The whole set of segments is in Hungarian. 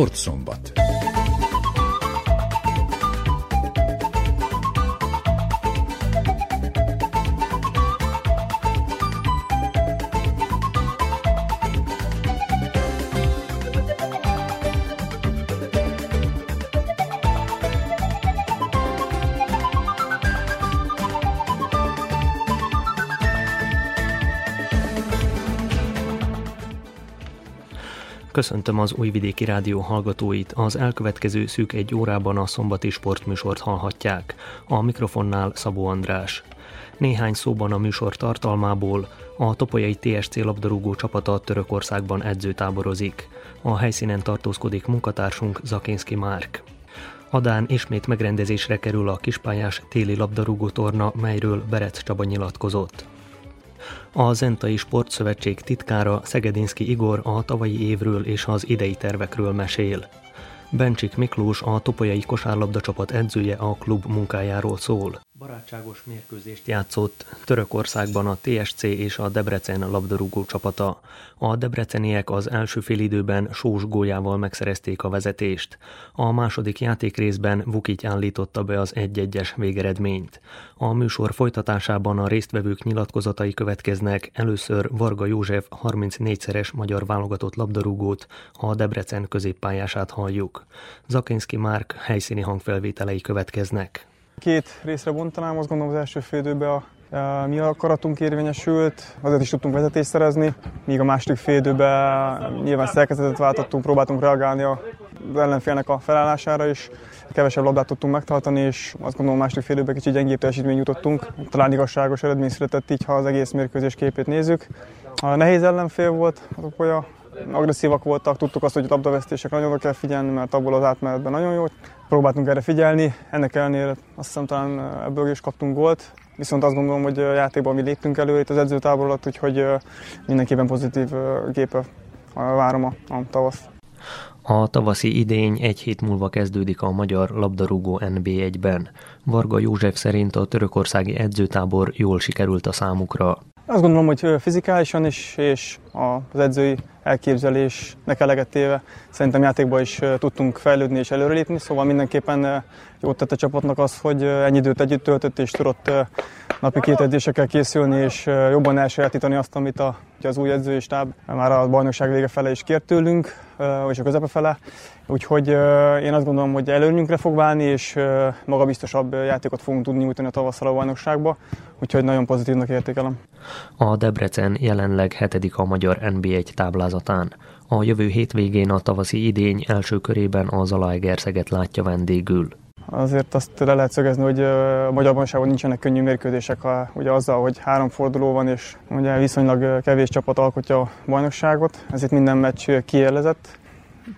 Sportszombat. Köszöntöm az Újvidéki Rádió hallgatóit. Az elkövetkező szűk egy órában a szombati sportműsort hallhatják. A mikrofonnál Szabó András. Néhány szóban a műsor tartalmából a Topolyai TSC labdarúgó csapata Törökországban edzőtáborozik. A helyszínen tartózkodik munkatársunk Zakinski Márk. Adán ismét megrendezésre kerül a kispályás téli labdarúgó torna, melyről Berec Csaba nyilatkozott. A Zentai Sportszövetség titkára Szegedinszki Igor a tavalyi évről és az idei tervekről mesél. Bencsik Miklós, a Topolyai kosárlabda csapat edzője a klub munkájáról szól. Barátságos mérkőzést játszott Törökországban a TSC és a Debrecen labdarúgó csapata. A debreceniek az első félidőben sós góljával megszerezték a vezetést. A második játékrészben Vukic állította be az 1-1-es végeredményt. A műsor folytatásában a résztvevők nyilatkozatai következnek. Először Varga József 34-szeres magyar válogatott labdarúgót, a Debrecen középpályását halljuk. Zakinski Márk helyszíni hangfelvételei következnek. Két részre bontanám, azt gondolom az első félidőben a mi akaratunk érvényesült, azért is tudtunk vezetést szerezni, míg a második félidőben nyilván szerkezetet váltottunk, próbáltunk reagálni az ellenfélnek a felállására is, kevesebb labdát tudtunk megtartani, és azt gondolom a második félidőben kicsit gyengébb teljesítmény jutottunk. Talán igazságos eredmény született így, ha az egész mérkőzés képét nézzük. A nehéz ellenfél volt az Opolya, agresszívak voltak, tudtuk azt, hogy a labdavesztések nagyon kell figyelni, mert abból az átmenetben nagyon jó. Próbáltunk erre figyelni, ennek ellenére azt hiszem talán ebből is kaptunk gólt, viszont azt gondolom, hogy a játékban mi léptünk elő itt az edzőtábor alatt, úgyhogy mindenképpen pozitív képe várom a, a tavaszt. A tavaszi idény egy hét múlva kezdődik a magyar labdarúgó NB1-ben. Varga József szerint a törökországi edzőtábor jól sikerült a számukra. Azt gondolom, hogy fizikálisan is, és az edzői elképzelésnek eleget téve szerintem játékban is tudtunk fejlődni és előrelépni, szóval mindenképpen jót tett a csapatnak az, hogy ennyi időt együtt töltött és tudott napi két edzésekkel készülni és jobban elsajátítani azt, amit a, az új edzői stáb már a bajnokság vége fele is kért tőlünk, és a közepe fele. Úgyhogy én azt gondolom, hogy előnyünkre fog válni, és magabiztosabb játékot fogunk tudni nyújtani a tavasszal a bajnokságba, úgyhogy nagyon pozitívnak értékelem. A Debrecen jelenleg hetedik a magyar NB1 táblázatán. A jövő hétvégén a tavaszi idény első körében a Zalaegerszeget látja vendégül. Azért azt le lehet szögezni, hogy a magyar bajnokságban nincsenek könnyű mérkőzések, ha, ugye azzal, hogy három forduló van, és ugye viszonylag kevés csapat alkotja a bajnokságot, ezért minden meccs kiélezett.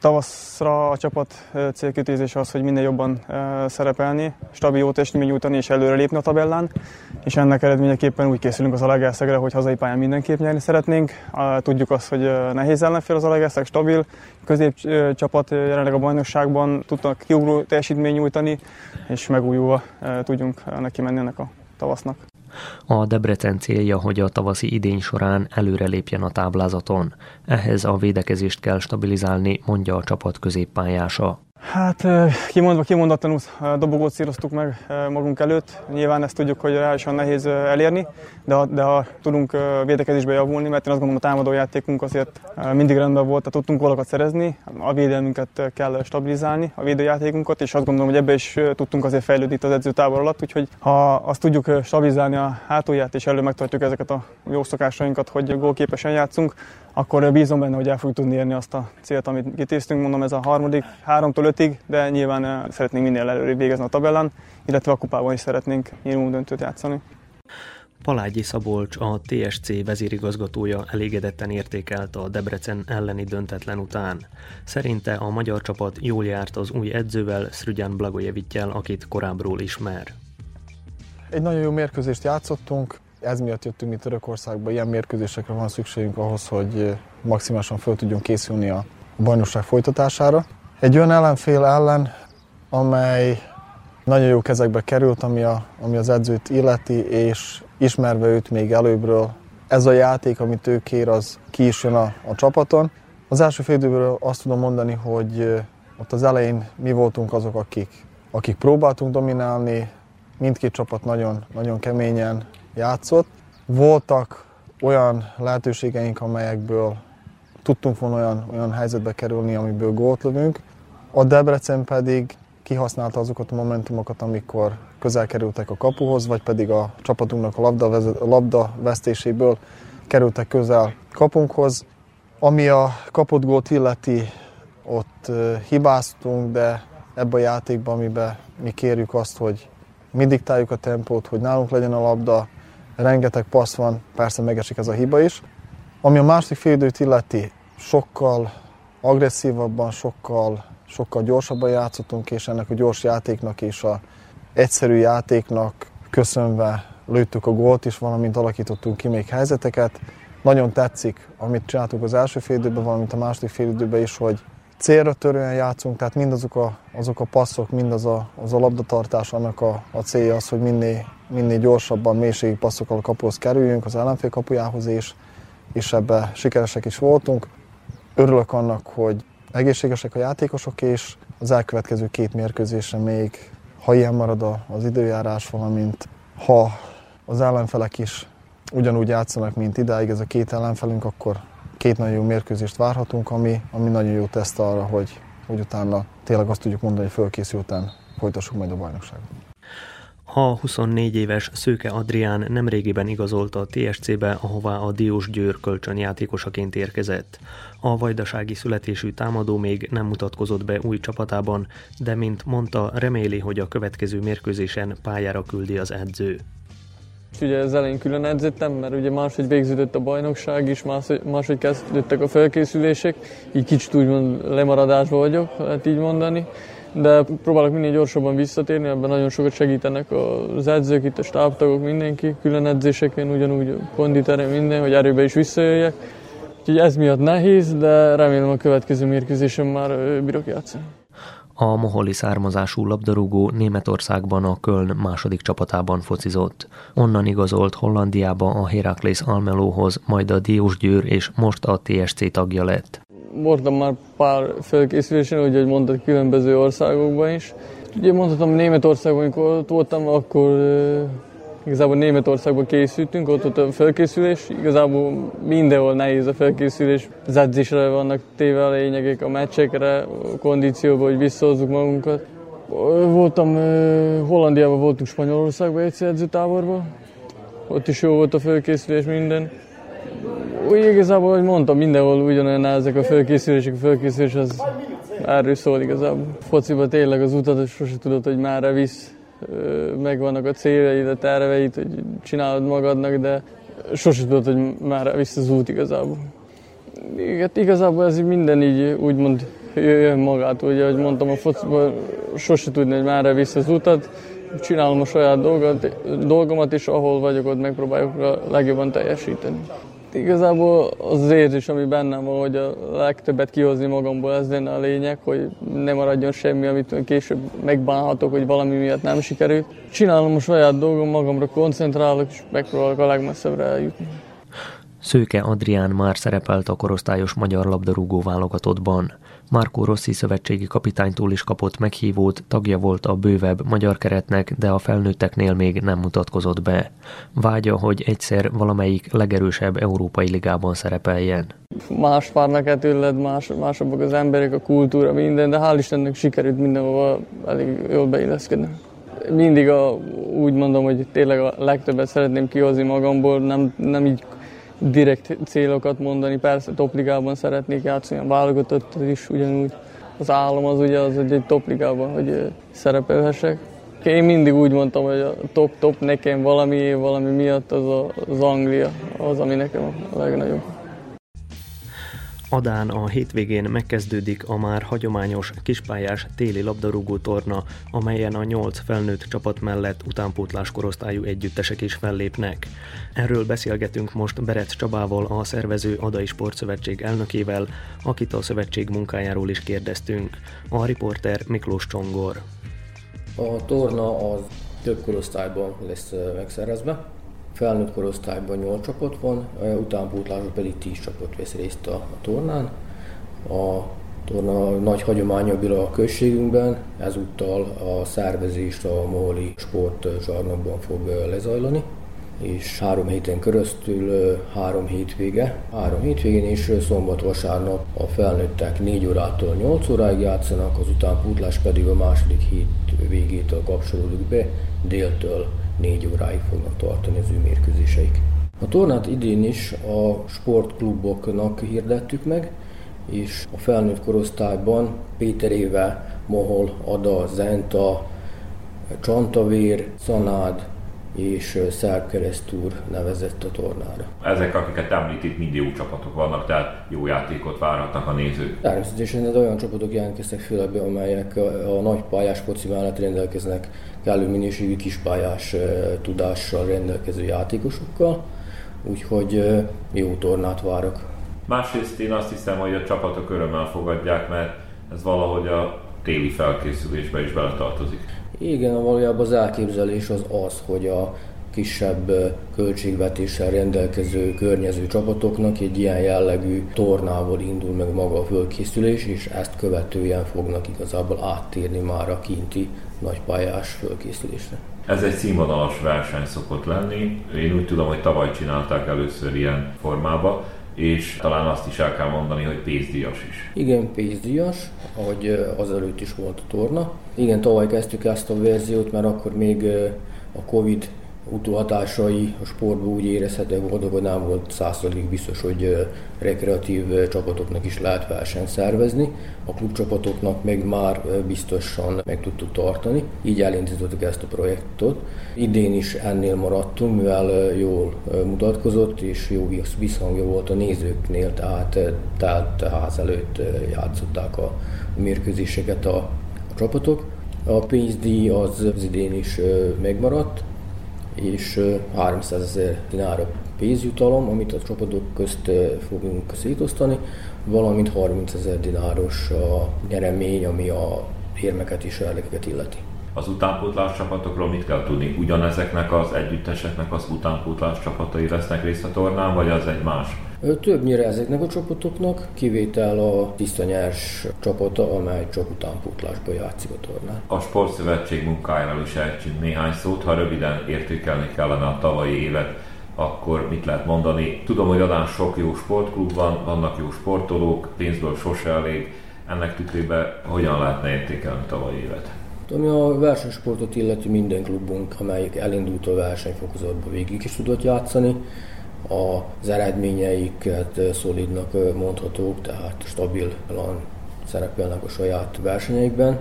Tavaszra a csapat célkütézése az, hogy minél jobban szerepelni, stabil jó teljesítmény nyújtani és előrelépni a tabellán, és ennek eredményeképpen úgy készülünk az Alegerszegre, hogy hazai pályán mindenképp nyerni szeretnénk. Tudjuk azt, hogy nehéz ellenfél az Alegerszeg, stabil, középcsapat jelenleg a bajnokságban tudnak kiugró teljesítmény nyújtani, és megújulva tudjunk neki menni ennek a tavasznak. A Debrecen célja, hogy a tavaszi idény során előrelépjen a táblázaton. Ehhez a védekezést kell stabilizálni, mondja a csapat középpályása. Hát kimondva, kimondatlanul dobogót szíroztuk meg magunk előtt. Nyilván ezt tudjuk, hogy reálisan nehéz elérni, de ha, de ha tudunk védekezésbe javulni, mert én azt gondolom a támadó játékunk azért mindig rendben volt, tehát tudtunk gólokat szerezni, a védelmünket kell stabilizálni, a védőjátékunkat, és azt gondolom, hogy ebbe is tudtunk azért fejlődni itt az edzőtábor alatt, úgyhogy ha azt tudjuk stabilizálni a hátulját, és elő megtartjuk ezeket a jó szokásainkat, hogy gólképesen játszunk, akkor bízom benne, hogy el fogjuk tudni érni azt a célt, amit kitéztünk. Mondom, ez a harmadik, háromtól ötig, de nyilván eh, szeretnénk minél előrébb végezni a tabellán, illetve a kupában is szeretnénk minimum döntőt játszani. Palágyi Szabolcs, a TSC vezérigazgatója elégedetten értékelte a Debrecen elleni döntetlen után. Szerinte a magyar csapat jól járt az új edzővel, Szrügyán Blagojevittyel, akit korábbról ismer. Egy nagyon jó mérkőzést játszottunk, ez miatt jöttünk mi Törökországba, ilyen mérkőzésekre van szükségünk ahhoz, hogy maximálisan fel tudjunk készülni a bajnokság folytatására. Egy olyan ellenfél ellen, amely nagyon jó kezekbe került, ami, a, ami az edzőt illeti, és ismerve őt még előbbről, ez a játék, amit ő kér, az ki is jön a, a csapaton. Az első fél azt tudom mondani, hogy ott az elején mi voltunk azok, akik, akik próbáltunk dominálni, mindkét csapat nagyon, nagyon keményen játszott. Voltak olyan lehetőségeink, amelyekből tudtunk volna olyan, olyan helyzetbe kerülni, amiből gólt lövünk. A Debrecen pedig kihasználta azokat a momentumokat, amikor közel kerültek a kapuhoz, vagy pedig a csapatunknak a labda, labda vesztéséből kerültek közel kapunkhoz. Ami a kapott gólt illeti, ott hibáztunk, de ebben a játékban, amiben mi kérjük azt, hogy mi diktáljuk a tempót, hogy nálunk legyen a labda, rengeteg passz van, persze megesik ez a hiba is. Ami a második félidőt illeti, sokkal agresszívabban, sokkal, sokkal gyorsabban játszottunk, és ennek a gyors játéknak és a egyszerű játéknak köszönve lőttük a gólt is, valamint alakítottunk ki még helyzeteket. Nagyon tetszik, amit csináltunk az első félidőben, valamint a második félidőben is, hogy célra törően játszunk, tehát mindazok a, azok a passzok, mindaz a, az a labdatartás, annak a, a célja az, hogy minél, minél gyorsabban mélységi passzokkal a kapuhoz kerüljünk, az ellenfél kapujához is, és ebbe sikeresek is voltunk. Örülök annak, hogy egészségesek a játékosok, és az elkövetkező két mérkőzésre még, ha ilyen marad az időjárás, valamint ha az ellenfelek is ugyanúgy játszanak, mint idáig ez a két ellenfelünk, akkor két nagyon jó mérkőzést várhatunk, ami, ami nagyon jó teszt arra, hogy, hogy utána tényleg azt tudjuk mondani, hogy fölkészül után folytassuk majd a bajnokságot. A 24 éves Szőke Adrián nemrégiben igazolta a TSC-be, ahová a Diós Győr kölcsönjátékosaként érkezett. A vajdasági születésű támadó még nem mutatkozott be új csapatában, de mint mondta, reméli, hogy a következő mérkőzésen pályára küldi az edző. Ugye az elején külön edzettem, mert ugye máshogy végződött a bajnokság is, máshogy kezdődtek a felkészülések, így kicsit úgymond lemaradásban vagyok, lehet így mondani de próbálok minél gyorsabban visszatérni, ebben nagyon sokat segítenek az edzők, itt a stábtagok, mindenki, külön edzéseken, ugyanúgy konditerem, minden, hogy erőbe is visszajöjjek. Úgyhogy ez miatt nehéz, de remélem a következő mérkőzésen már bírok játszani. A moholi származású labdarúgó Németországban a Köln második csapatában focizott. Onnan igazolt Hollandiába a Herakles Almelóhoz, majd a Diós Győr és most a TSC tagja lett voltam már pár felkészülésen, úgy, hogy mondtad, különböző országokban is. Ugye mondhatom, Németországban, amikor ott voltam, akkor uh, igazából Németországban készültünk, ott volt a felkészülés. Igazából mindenhol nehéz a felkészülés. Az edzésre vannak téve a lényegek, a meccsekre, a kondícióba, hogy visszahozzuk magunkat. Voltam uh, Hollandiában, voltunk Spanyolországban egy edzőtáborban. Ott is jó volt a felkészülés minden úgy igazából, hogy mondtam, mindenhol ugyanolyan ezek a fölkészülések, a fölkészülés az erről szól igazából. Fociban tényleg az utat sose tudod, hogy már visz, megvannak a céljaid, a terveid, hogy csinálod magadnak, de sose tudod, hogy már visz az út igazából. Igen, igazából ez minden így úgymond jön magától, ugye, ahogy mondtam, a fociban sose tudni, hogy már visz az utat, csinálom a saját dolgot, dolgomat, és ahol vagyok, ott megpróbáljuk a legjobban teljesíteni igazából az, az érzés, ami bennem van, hogy a legtöbbet kihozni magamból, ez lenne a lényeg, hogy ne maradjon semmi, amit később megbánhatok, hogy valami miatt nem sikerült. Csinálom a saját dolgom, magamra koncentrálok, és megpróbálok a legmesszebbre eljutni. Szőke Adrián már szerepelt a korosztályos magyar labdarúgó válogatottban. Marco Rossi szövetségi kapitánytól is kapott meghívót, tagja volt a bővebb magyar keretnek, de a felnőtteknél még nem mutatkozott be. Vágya, hogy egyszer valamelyik legerősebb európai ligában szerepeljen. Más párnak üllet, más, másabbak az emberek, a kultúra, minden, de hál' Istennek sikerült mindenhova elég jól beilleszkedni mindig a, úgy mondom, hogy tényleg a legtöbbet szeretném kihozni magamból, nem, nem így direkt célokat mondani. Persze topligában szeretnék játszani, a válogatott is ugyanúgy. Az álom az ugye az, hogy egy topligában, hogy szerepelhessek. Én mindig úgy mondtam, hogy a top-top nekem valami, valami miatt az a, az Anglia, az, ami nekem a legnagyobb. Adán a hétvégén megkezdődik a már hagyományos kispályás téli labdarúgó torna, amelyen a nyolc felnőtt csapat mellett utánpótlás korosztályú együttesek is fellépnek. Erről beszélgetünk most Berec Csabával, a szervező Adai Sportszövetség elnökével, akit a szövetség munkájáról is kérdeztünk. A riporter Miklós Csongor. A torna az több korosztályban lesz megszervezve felnőtt korosztályban 8 csapat van, utánpótlásban pedig 10 csapat vesz részt a, a tornán. A torna nagy hagyománya a községünkben, ezúttal a szervezést a Moholi sportzsarnokban fog lezajlani és három héten keresztül három hétvége. Három hétvégén és szombat-vasárnap a felnőttek 4 órától 8 óráig játszanak, az utánpótlás pedig a második hét végétől kapcsolódik be, déltől 4 óráig fognak tartani az ő mérkőzéseik. A tornát idén is a sportkluboknak hirdettük meg, és a felnőtt korosztályban Péter Éve, Mohol, Ada, Zenta, Csantavér, Szanád, és Szárp Keresztúr nevezett a tornára. Ezek, akiket említ, mind jó csapatok vannak, tehát jó játékot várhatnak a nézők. Természetesen ez olyan csapatok jelentkeztek főleg amelyek a, a nagy pályás foci mellett rendelkeznek kellő minőségű kispályás tudással rendelkező játékosokkal, úgyhogy jó tornát várok. Másrészt én azt hiszem, hogy a csapatok örömmel fogadják, mert ez valahogy a téli felkészülésbe is beletartozik. Igen, valójában az elképzelés az az, hogy a kisebb költségvetéssel rendelkező környező csapatoknak egy ilyen jellegű tornával indul meg maga a fölkészülés, és ezt követően fognak igazából áttérni már a kinti nagypályás fölkészülésre. Ez egy színvonalas verseny szokott lenni. Én úgy tudom, hogy tavaly csinálták először ilyen formába és talán azt is el kell mondani, hogy pénzdíjas is. Igen, pénzdíjas, ahogy azelőtt is volt a torna. Igen, tavaly kezdtük ezt a verziót, mert akkor még a Covid utóhatásai a sportban úgy érezhetőek voltak, hogy nem volt százszerzalék biztos, hogy rekreatív csapatoknak is lehet versenyt szervezni. A klubcsapatoknak még már biztosan meg tudtuk tartani, így elindítottuk ezt a projektot. Idén is ennél maradtunk, mivel jól mutatkozott, és jó visszhangja volt a nézőknél, tehát telt ház előtt játszották a mérkőzéseket a, a csapatok. A pénzdíj az, az idén is megmaradt, és 300 ezer dinár pénzjutalom, amit a csapatok közt fogunk szétosztani, valamint 30 ezer dináros a nyeremény, ami a érmeket és érdekeket illeti. Az utánpótlás csapatokról mit kell tudni? Ugyanezeknek az együtteseknek az utánpótlás csapatai lesznek részt a tornán, vagy az egy más? Többnyire ezeknek a csapatoknak, kivétel a tisztanyárs csapata, amely csak utánpótlásba játszik a tornán. A Sportszövetség munkájáról is ejtsünk néhány szót, ha röviden értékelni kellene a tavalyi évet, akkor mit lehet mondani? Tudom, hogy Adán sok jó sportklub van, vannak jó sportolók, pénzből sose elég. Ennek tükrében hogyan lehetne értékelni tavalyi évet? Ami a versenysportot illeti minden klubunk, amelyik elindult a versenyfokozatba végig is tudott játszani az eredményeiket szolidnak mondhatók, tehát stabilan szerepelnek a saját versenyeikben.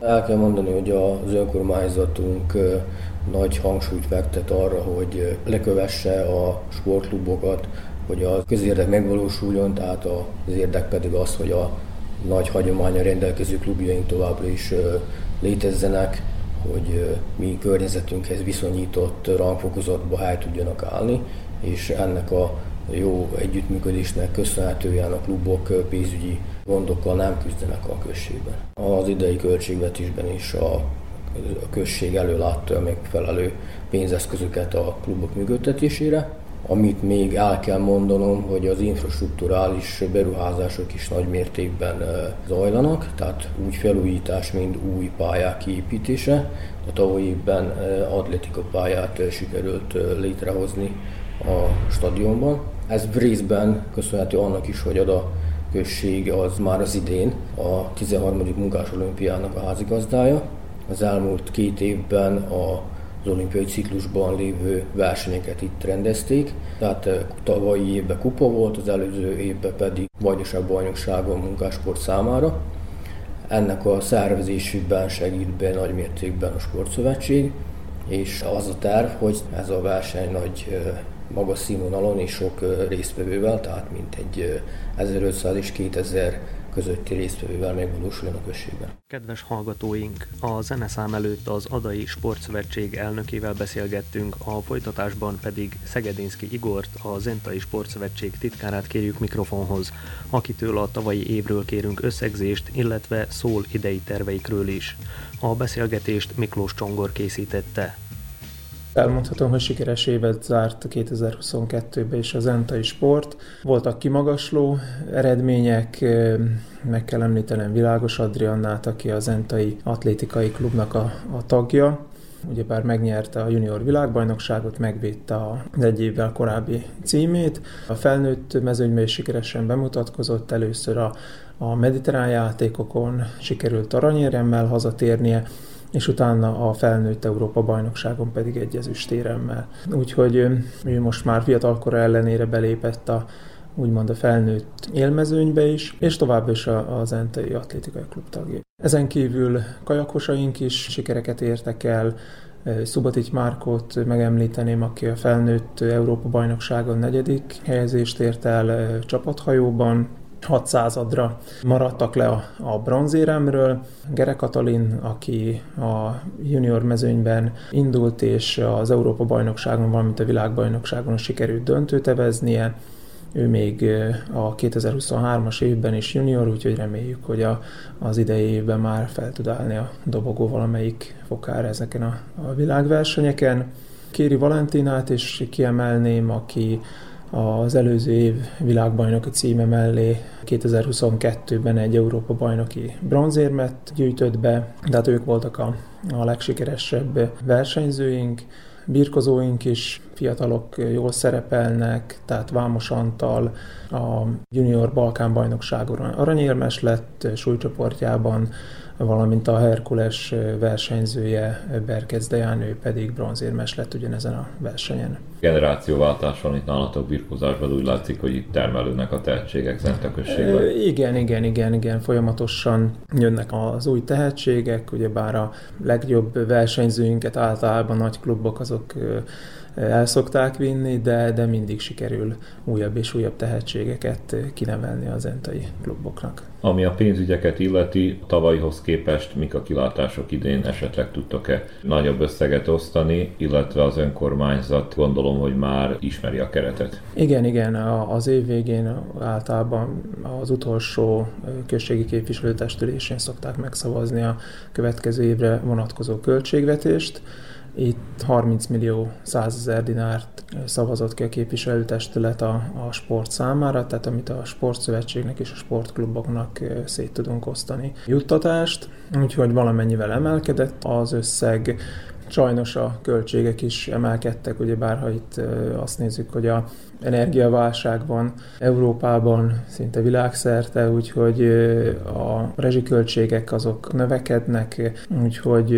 El kell mondani, hogy az önkormányzatunk nagy hangsúlyt fektet arra, hogy lekövesse a sportklubokat, hogy a közérdek megvalósuljon, tehát az érdek pedig az, hogy a nagy hagyománya rendelkező klubjaink továbbra is létezzenek, hogy mi környezetünkhez viszonyított rangfokozatba hely tudjanak állni, és ennek a jó együttműködésnek köszönhetően a klubok pénzügyi gondokkal nem küzdenek a községben. Az idei költségvetésben is a, a község előlátta a megfelelő pénzeszközöket a klubok működtetésére. Amit még el kell mondanom, hogy az infrastruktúrális beruházások is nagy mértékben zajlanak, tehát úgy felújítás, mint új pályák kiépítése. A tavalyi évben atletika pályát sikerült létrehozni a stadionban. Ez részben köszönhető annak is, hogy a község az már az idén a 13. munkás olimpiának a házigazdája. Az elmúlt két évben a az olimpiai ciklusban lévő versenyeket itt rendezték. Tehát eh, tavalyi évben kupa volt, az előző évben pedig bajnokság bajnokságon munkásport számára. Ennek a szervezésében segít be nagy mértékben a sportszövetség, és az a terv, hogy ez a verseny nagy eh, magas színvonalon és sok résztvevővel, tehát mint egy 1500 és 2000 közötti résztvevővel megvalósuljon a községben. Kedves hallgatóink, a zeneszám előtt az Adai Sportszövetség elnökével beszélgettünk, a folytatásban pedig Szegedinszki Igort, a Zentai Sportszövetség titkárát kérjük mikrofonhoz, akitől a tavalyi évről kérünk összegzést, illetve szól idei terveikről is. A beszélgetést Miklós Csongor készítette. Elmondhatom, hogy sikeres évet zárt 2022-ben is az Entai Sport. Voltak kimagasló eredmények, meg kell említenem Világos Adriannát, aki az Entai Atlétikai Klubnak a, a tagja, ugyebár megnyerte a junior világbajnokságot, megvédte az egy évvel korábbi címét. A felnőtt mezőnyben is sikeresen bemutatkozott, először a, a mediterrán játékokon sikerült aranyéremmel hazatérnie, és utána a felnőtt Európa bajnokságon pedig egy ezüstéremmel. Úgyhogy ő most már fiatalkora ellenére belépett a úgymond a felnőtt élmezőnybe is, és tovább is az Entei Atlétikai Klub tagja. Ezen kívül kajakosaink is sikereket értek el, Szubatic Márkot megemlíteném, aki a felnőtt Európa bajnokságon negyedik helyezést ért el csapathajóban, 600-adra maradtak le a, a bronzéremről. Gere Katalin, aki a junior mezőnyben indult, és az Európa bajnokságon, valamint a világbajnokságon sikerült döntőteveznie. Ő még a 2023-as évben is junior, úgyhogy reméljük, hogy a, az idei évben már fel tud állni a dobogó valamelyik fokára ezeken a, a világversenyeken. Kéri Valentinát is kiemelném, aki az előző év világbajnoki címe mellé 2022-ben egy Európa bajnoki bronzérmet gyűjtött be, tehát ők voltak a, a legsikeresebb versenyzőink, birkozóink is, fiatalok jól szerepelnek, tehát Vámos Antal a junior Balkán bajnokságon aranyérmes lett súlycsoportjában, valamint a Herkules versenyzője Berkez Deján, ő pedig bronzérmes lett ugyanezen a versenyen. Generációváltás van itt nálatok birkózásban, úgy látszik, hogy itt termelődnek a tehetségek Zente községben. Igen, igen, igen, igen, folyamatosan jönnek az új tehetségek, ugyebár a legjobb versenyzőinket általában nagy klubok azok el szokták vinni, de, de mindig sikerül újabb és újabb tehetségeket kinevelni az entai kluboknak. Ami a pénzügyeket illeti, tavalyhoz képest mik a kilátások idén esetleg tudtok-e nagyobb összeget osztani, illetve az önkormányzat gondolom, hogy már ismeri a keretet. Igen, igen, az év végén általában az utolsó községi képviselőtestülésén szokták megszavazni a következő évre vonatkozó költségvetést, itt 30 millió 100 ezer dinárt szavazott ki a képviselőtestület a, a sport számára, tehát amit a sportszövetségnek és a sportkluboknak szét tudunk osztani juttatást, úgyhogy valamennyivel emelkedett az összeg, Sajnos a költségek is emelkedtek, ugye bárha itt azt nézzük, hogy a energiaválság van Európában, szinte világszerte, úgyhogy a rezsiköltségek azok növekednek, úgyhogy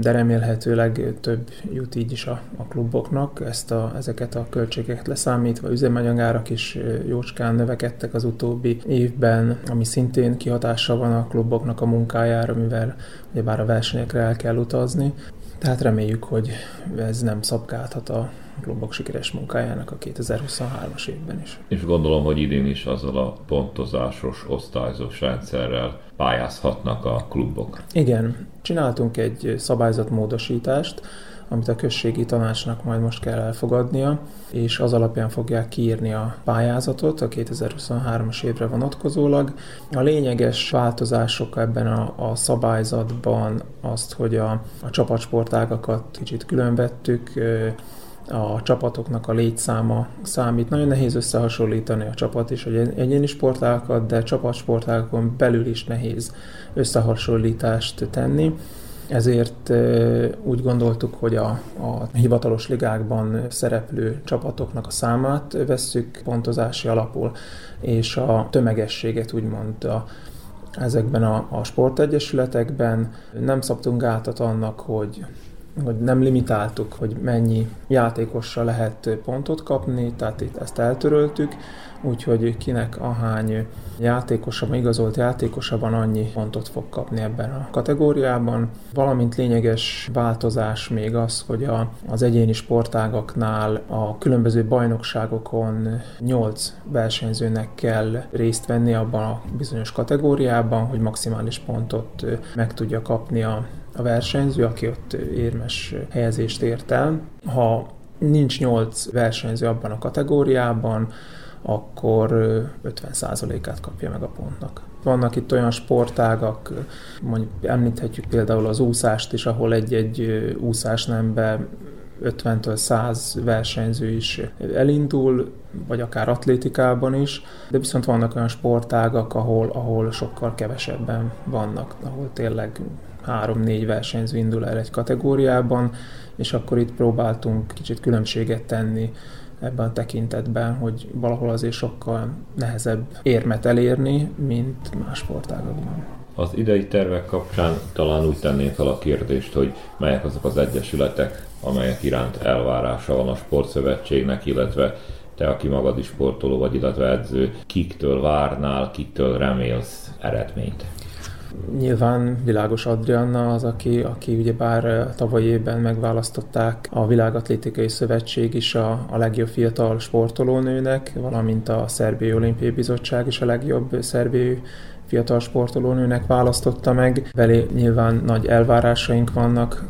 de remélhetőleg több jut így is a, a kluboknak, ezt a, ezeket a költségeket leszámítva, üzemanyagárak is jócskán növekedtek az utóbbi évben, ami szintén kihatással van a kluboknak a munkájára, mivel ugyebár a versenyekre el kell utazni. Tehát reméljük, hogy ez nem szabkálhat a klubok sikeres munkájának a 2023-as évben is. És gondolom, hogy idén is azzal a pontozásos, osztályzós rendszerrel pályázhatnak a klubok. Igen, csináltunk egy szabályzatmódosítást, amit a községi tanácsnak majd most kell elfogadnia, és az alapján fogják kiírni a pályázatot a 2023-as évre vonatkozólag. A lényeges változások ebben a, a szabályzatban azt, hogy a, a csapatsportágakat kicsit különvettük, a csapatoknak a létszáma számít. Nagyon nehéz összehasonlítani a csapat és egyéni sportágokat, de csapatsportágokon belül is nehéz összehasonlítást tenni ezért úgy gondoltuk, hogy a, a hivatalos ligákban szereplő csapatoknak a számát vesszük pontozási alapul, és a tömegességet úgymond a, ezekben a, a sportegyesületekben. Nem szabtunk gátat annak, hogy hogy nem limitáltuk, hogy mennyi játékossal lehet pontot kapni, tehát itt ezt eltöröltük, úgyhogy kinek ahány játékosa, igazolt játékosa annyi pontot fog kapni ebben a kategóriában. Valamint lényeges változás még az, hogy a, az egyéni sportágaknál a különböző bajnokságokon 8 versenyzőnek kell részt venni abban a bizonyos kategóriában, hogy maximális pontot meg tudja kapni a, a versenyző, aki ott érmes helyezést ért el. Ha nincs 8 versenyző abban a kategóriában, akkor 50%-át kapja meg a pontnak. Vannak itt olyan sportágak, mondjuk említhetjük például az úszást is, ahol egy-egy úszás nembe 50-től 100 versenyző is elindul, vagy akár atlétikában is, de viszont vannak olyan sportágak, ahol, ahol sokkal kevesebben vannak, ahol tényleg három-négy versenyző indul el egy kategóriában, és akkor itt próbáltunk kicsit különbséget tenni ebben a tekintetben, hogy valahol azért sokkal nehezebb érmet elérni, mint más sportágokban. Az idei tervek kapcsán talán úgy tenném fel a kérdést, hogy melyek azok az egyesületek, amelyek iránt elvárása van a sportszövetségnek, illetve te, aki magad is sportoló vagy, illetve edző, kiktől várnál, kiktől remélsz eredményt? Nyilván Világos Adrianna az, aki, aki ugye bár tavaly évben megválasztották a Világatlétikai Szövetség is a, a legjobb fiatal sportolónőnek, valamint a Szerbiai Olimpiai Bizottság is a legjobb szerbiai fiatal sportolónőnek választotta meg. Velé nyilván nagy elvárásaink vannak,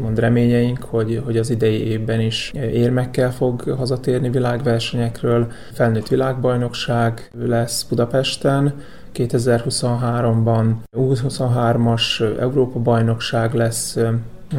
mond reményeink, hogy, hogy az idei évben is érmekkel fog hazatérni világversenyekről. Felnőtt világbajnokság lesz Budapesten, 2023-ban U23-as Európa-bajnokság lesz,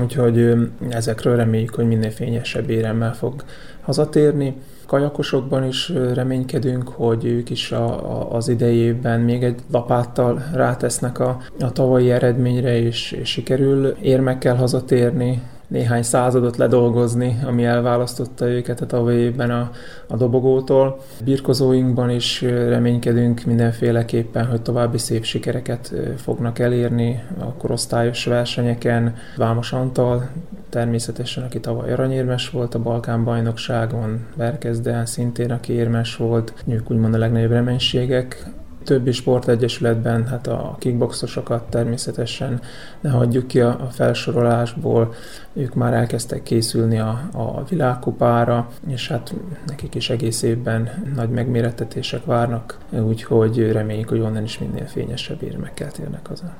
úgyhogy ezekről reméljük, hogy minél fényesebb éremmel fog hazatérni. Kajakosokban is reménykedünk, hogy ők is a, a, az idejében még egy lapáttal rátesznek a, a tavalyi eredményre, és, és sikerül érmekkel hazatérni néhány századot ledolgozni, ami elválasztotta őket a tavalyi évben a, a dobogótól. Birkozóinkban is reménykedünk mindenféleképpen, hogy további szép sikereket fognak elérni a korosztályos versenyeken. Vámos Antal természetesen, aki tavaly aranyérmes volt a Balkán bajnokságon, Berkezden szintén, aki érmes volt, ők úgymond a legnagyobb reménységek többi sportegyesületben, hát a kickboxosokat természetesen ne hagyjuk ki a, a felsorolásból, ők már elkezdtek készülni a, a világkupára, és hát nekik is egész évben nagy megmérettetések várnak, úgyhogy reméljük, hogy onnan is minél fényesebb érmekkel térnek haza.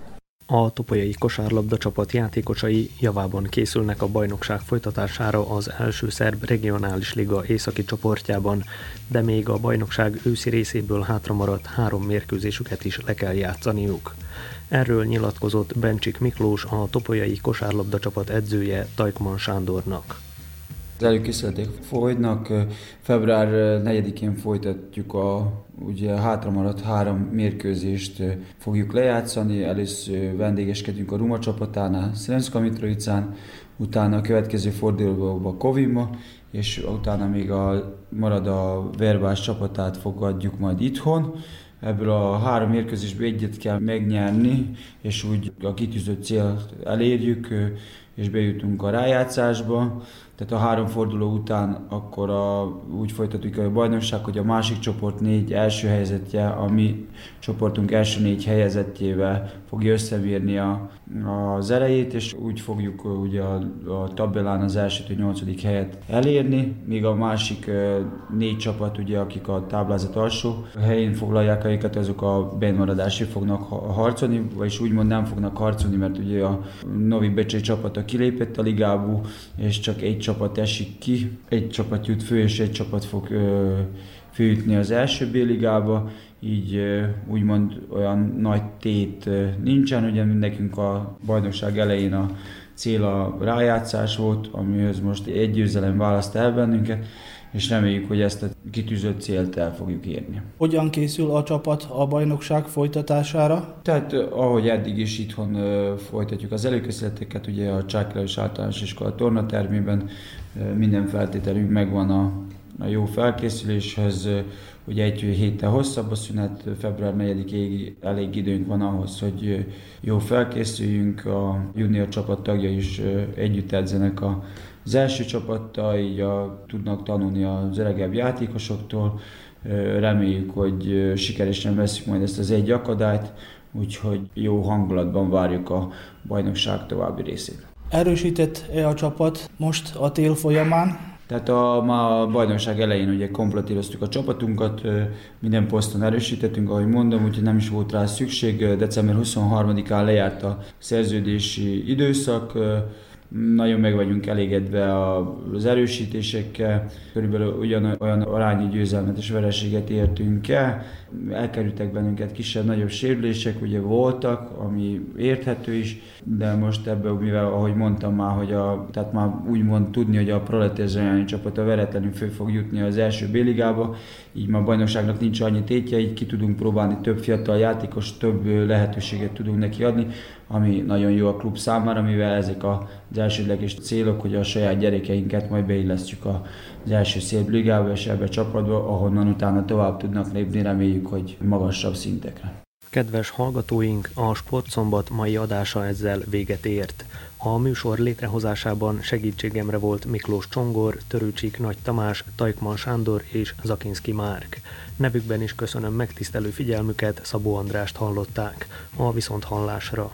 A topolyai kosárlabda csapat játékosai javában készülnek a bajnokság folytatására az első szerb regionális liga északi csoportjában, de még a bajnokság őszi részéből hátramaradt három mérkőzésüket is le kell játszaniuk. Erről nyilatkozott Bencsik Miklós, a topolyai kosárlabda csapat edzője Tajkman Sándornak. Az előkészületek folynak, február 4-én folytatjuk a ugye hátra maradt három mérkőzést fogjuk lejátszani. Először vendégeskedünk a Ruma csapatánál, Srenszka Mitrovicán, utána a következő fordulóban Kovima, és utána még a, marad a Verbás csapatát fogadjuk majd itthon. Ebből a három mérkőzésből egyet kell megnyerni, és úgy a kitűzött célt elérjük, és bejutunk a rájátszásba. Tehát a három forduló után akkor a, úgy folytatjuk a bajnokság, hogy a másik csoport négy első helyzetje, a mi csoportunk első négy helyezettjével fogja összebírni a, az elejét, és úgy fogjuk ugye a, a tabellán az első nyolcadik helyet elérni, míg a másik négy csapat, ugye, akik a táblázat alsó helyén foglalják helyeket, azok a benmaradásra fognak harcolni, vagyis úgymond nem fognak harcolni, mert ugye a Novi Becsei csapata kilépett a ligából, és csak egy csapat esik ki, egy csapat jut fő, és egy csapat fog ö, főjutni az első B-ligába, így úgymond olyan nagy tét nincsen, ugye nekünk a bajnokság elején a cél a rájátszás volt, amihez most egy győzelem választ el bennünket, és reméljük, hogy ezt a kitűzött célt el fogjuk érni. Hogyan készül a csapat a bajnokság folytatására? Tehát ahogy eddig is itthon folytatjuk az előkészületeket, ugye a Csáklás általános iskola tornatermében minden feltételünk megvan a, a jó felkészüléshez, ugye egy héttel hosszabb a szünet, február 4-ig elég időnk van ahhoz, hogy jó felkészüljünk, a junior csapat tagja is együtt edzenek a az első csapattal, így a, tudnak tanulni az öregebb játékosoktól. Reméljük, hogy sikeresen veszük majd ezt az egy akadályt, úgyhogy jó hangulatban várjuk a bajnokság további részét. Erősített-e a csapat most a tél folyamán? Tehát a, ma a bajnokság elején ugye kompletíroztuk a csapatunkat, minden poszton erősítettünk, ahogy mondom, úgyhogy nem is volt rá szükség. December 23-án lejárt a szerződési időszak, nagyon meg vagyunk elégedve az erősítésekkel, körülbelül ugyan olyan arányi győzelmet és vereséget értünk el. Elkerültek bennünket kisebb-nagyobb sérülések, ugye voltak, ami érthető is, de most ebből, mivel ahogy mondtam már, hogy a, tehát már úgymond tudni, hogy a Proletezsányi csapat a veretlenül fő fog jutni az első B-ligába, így ma a bajnokságnak nincs annyi tétje, így ki tudunk próbálni több fiatal játékos, több lehetőséget tudunk neki adni, ami nagyon jó a klub számára, mivel ezek az elsődleges célok, hogy a saját gyerekeinket majd beillesztjük az első szép ligába és ebbe csapatba, ahonnan utána tovább tudnak lépni, reméljük, hogy magasabb szintekre. Kedves hallgatóink, a Sportszombat mai adása ezzel véget ért. A műsor létrehozásában segítségemre volt Miklós Csongor, Törőcsik Nagy Tamás, Tajkman Sándor és Zakinski Márk. Nevükben is köszönöm megtisztelő figyelmüket, Szabó Andrást hallották. A viszont hallásra.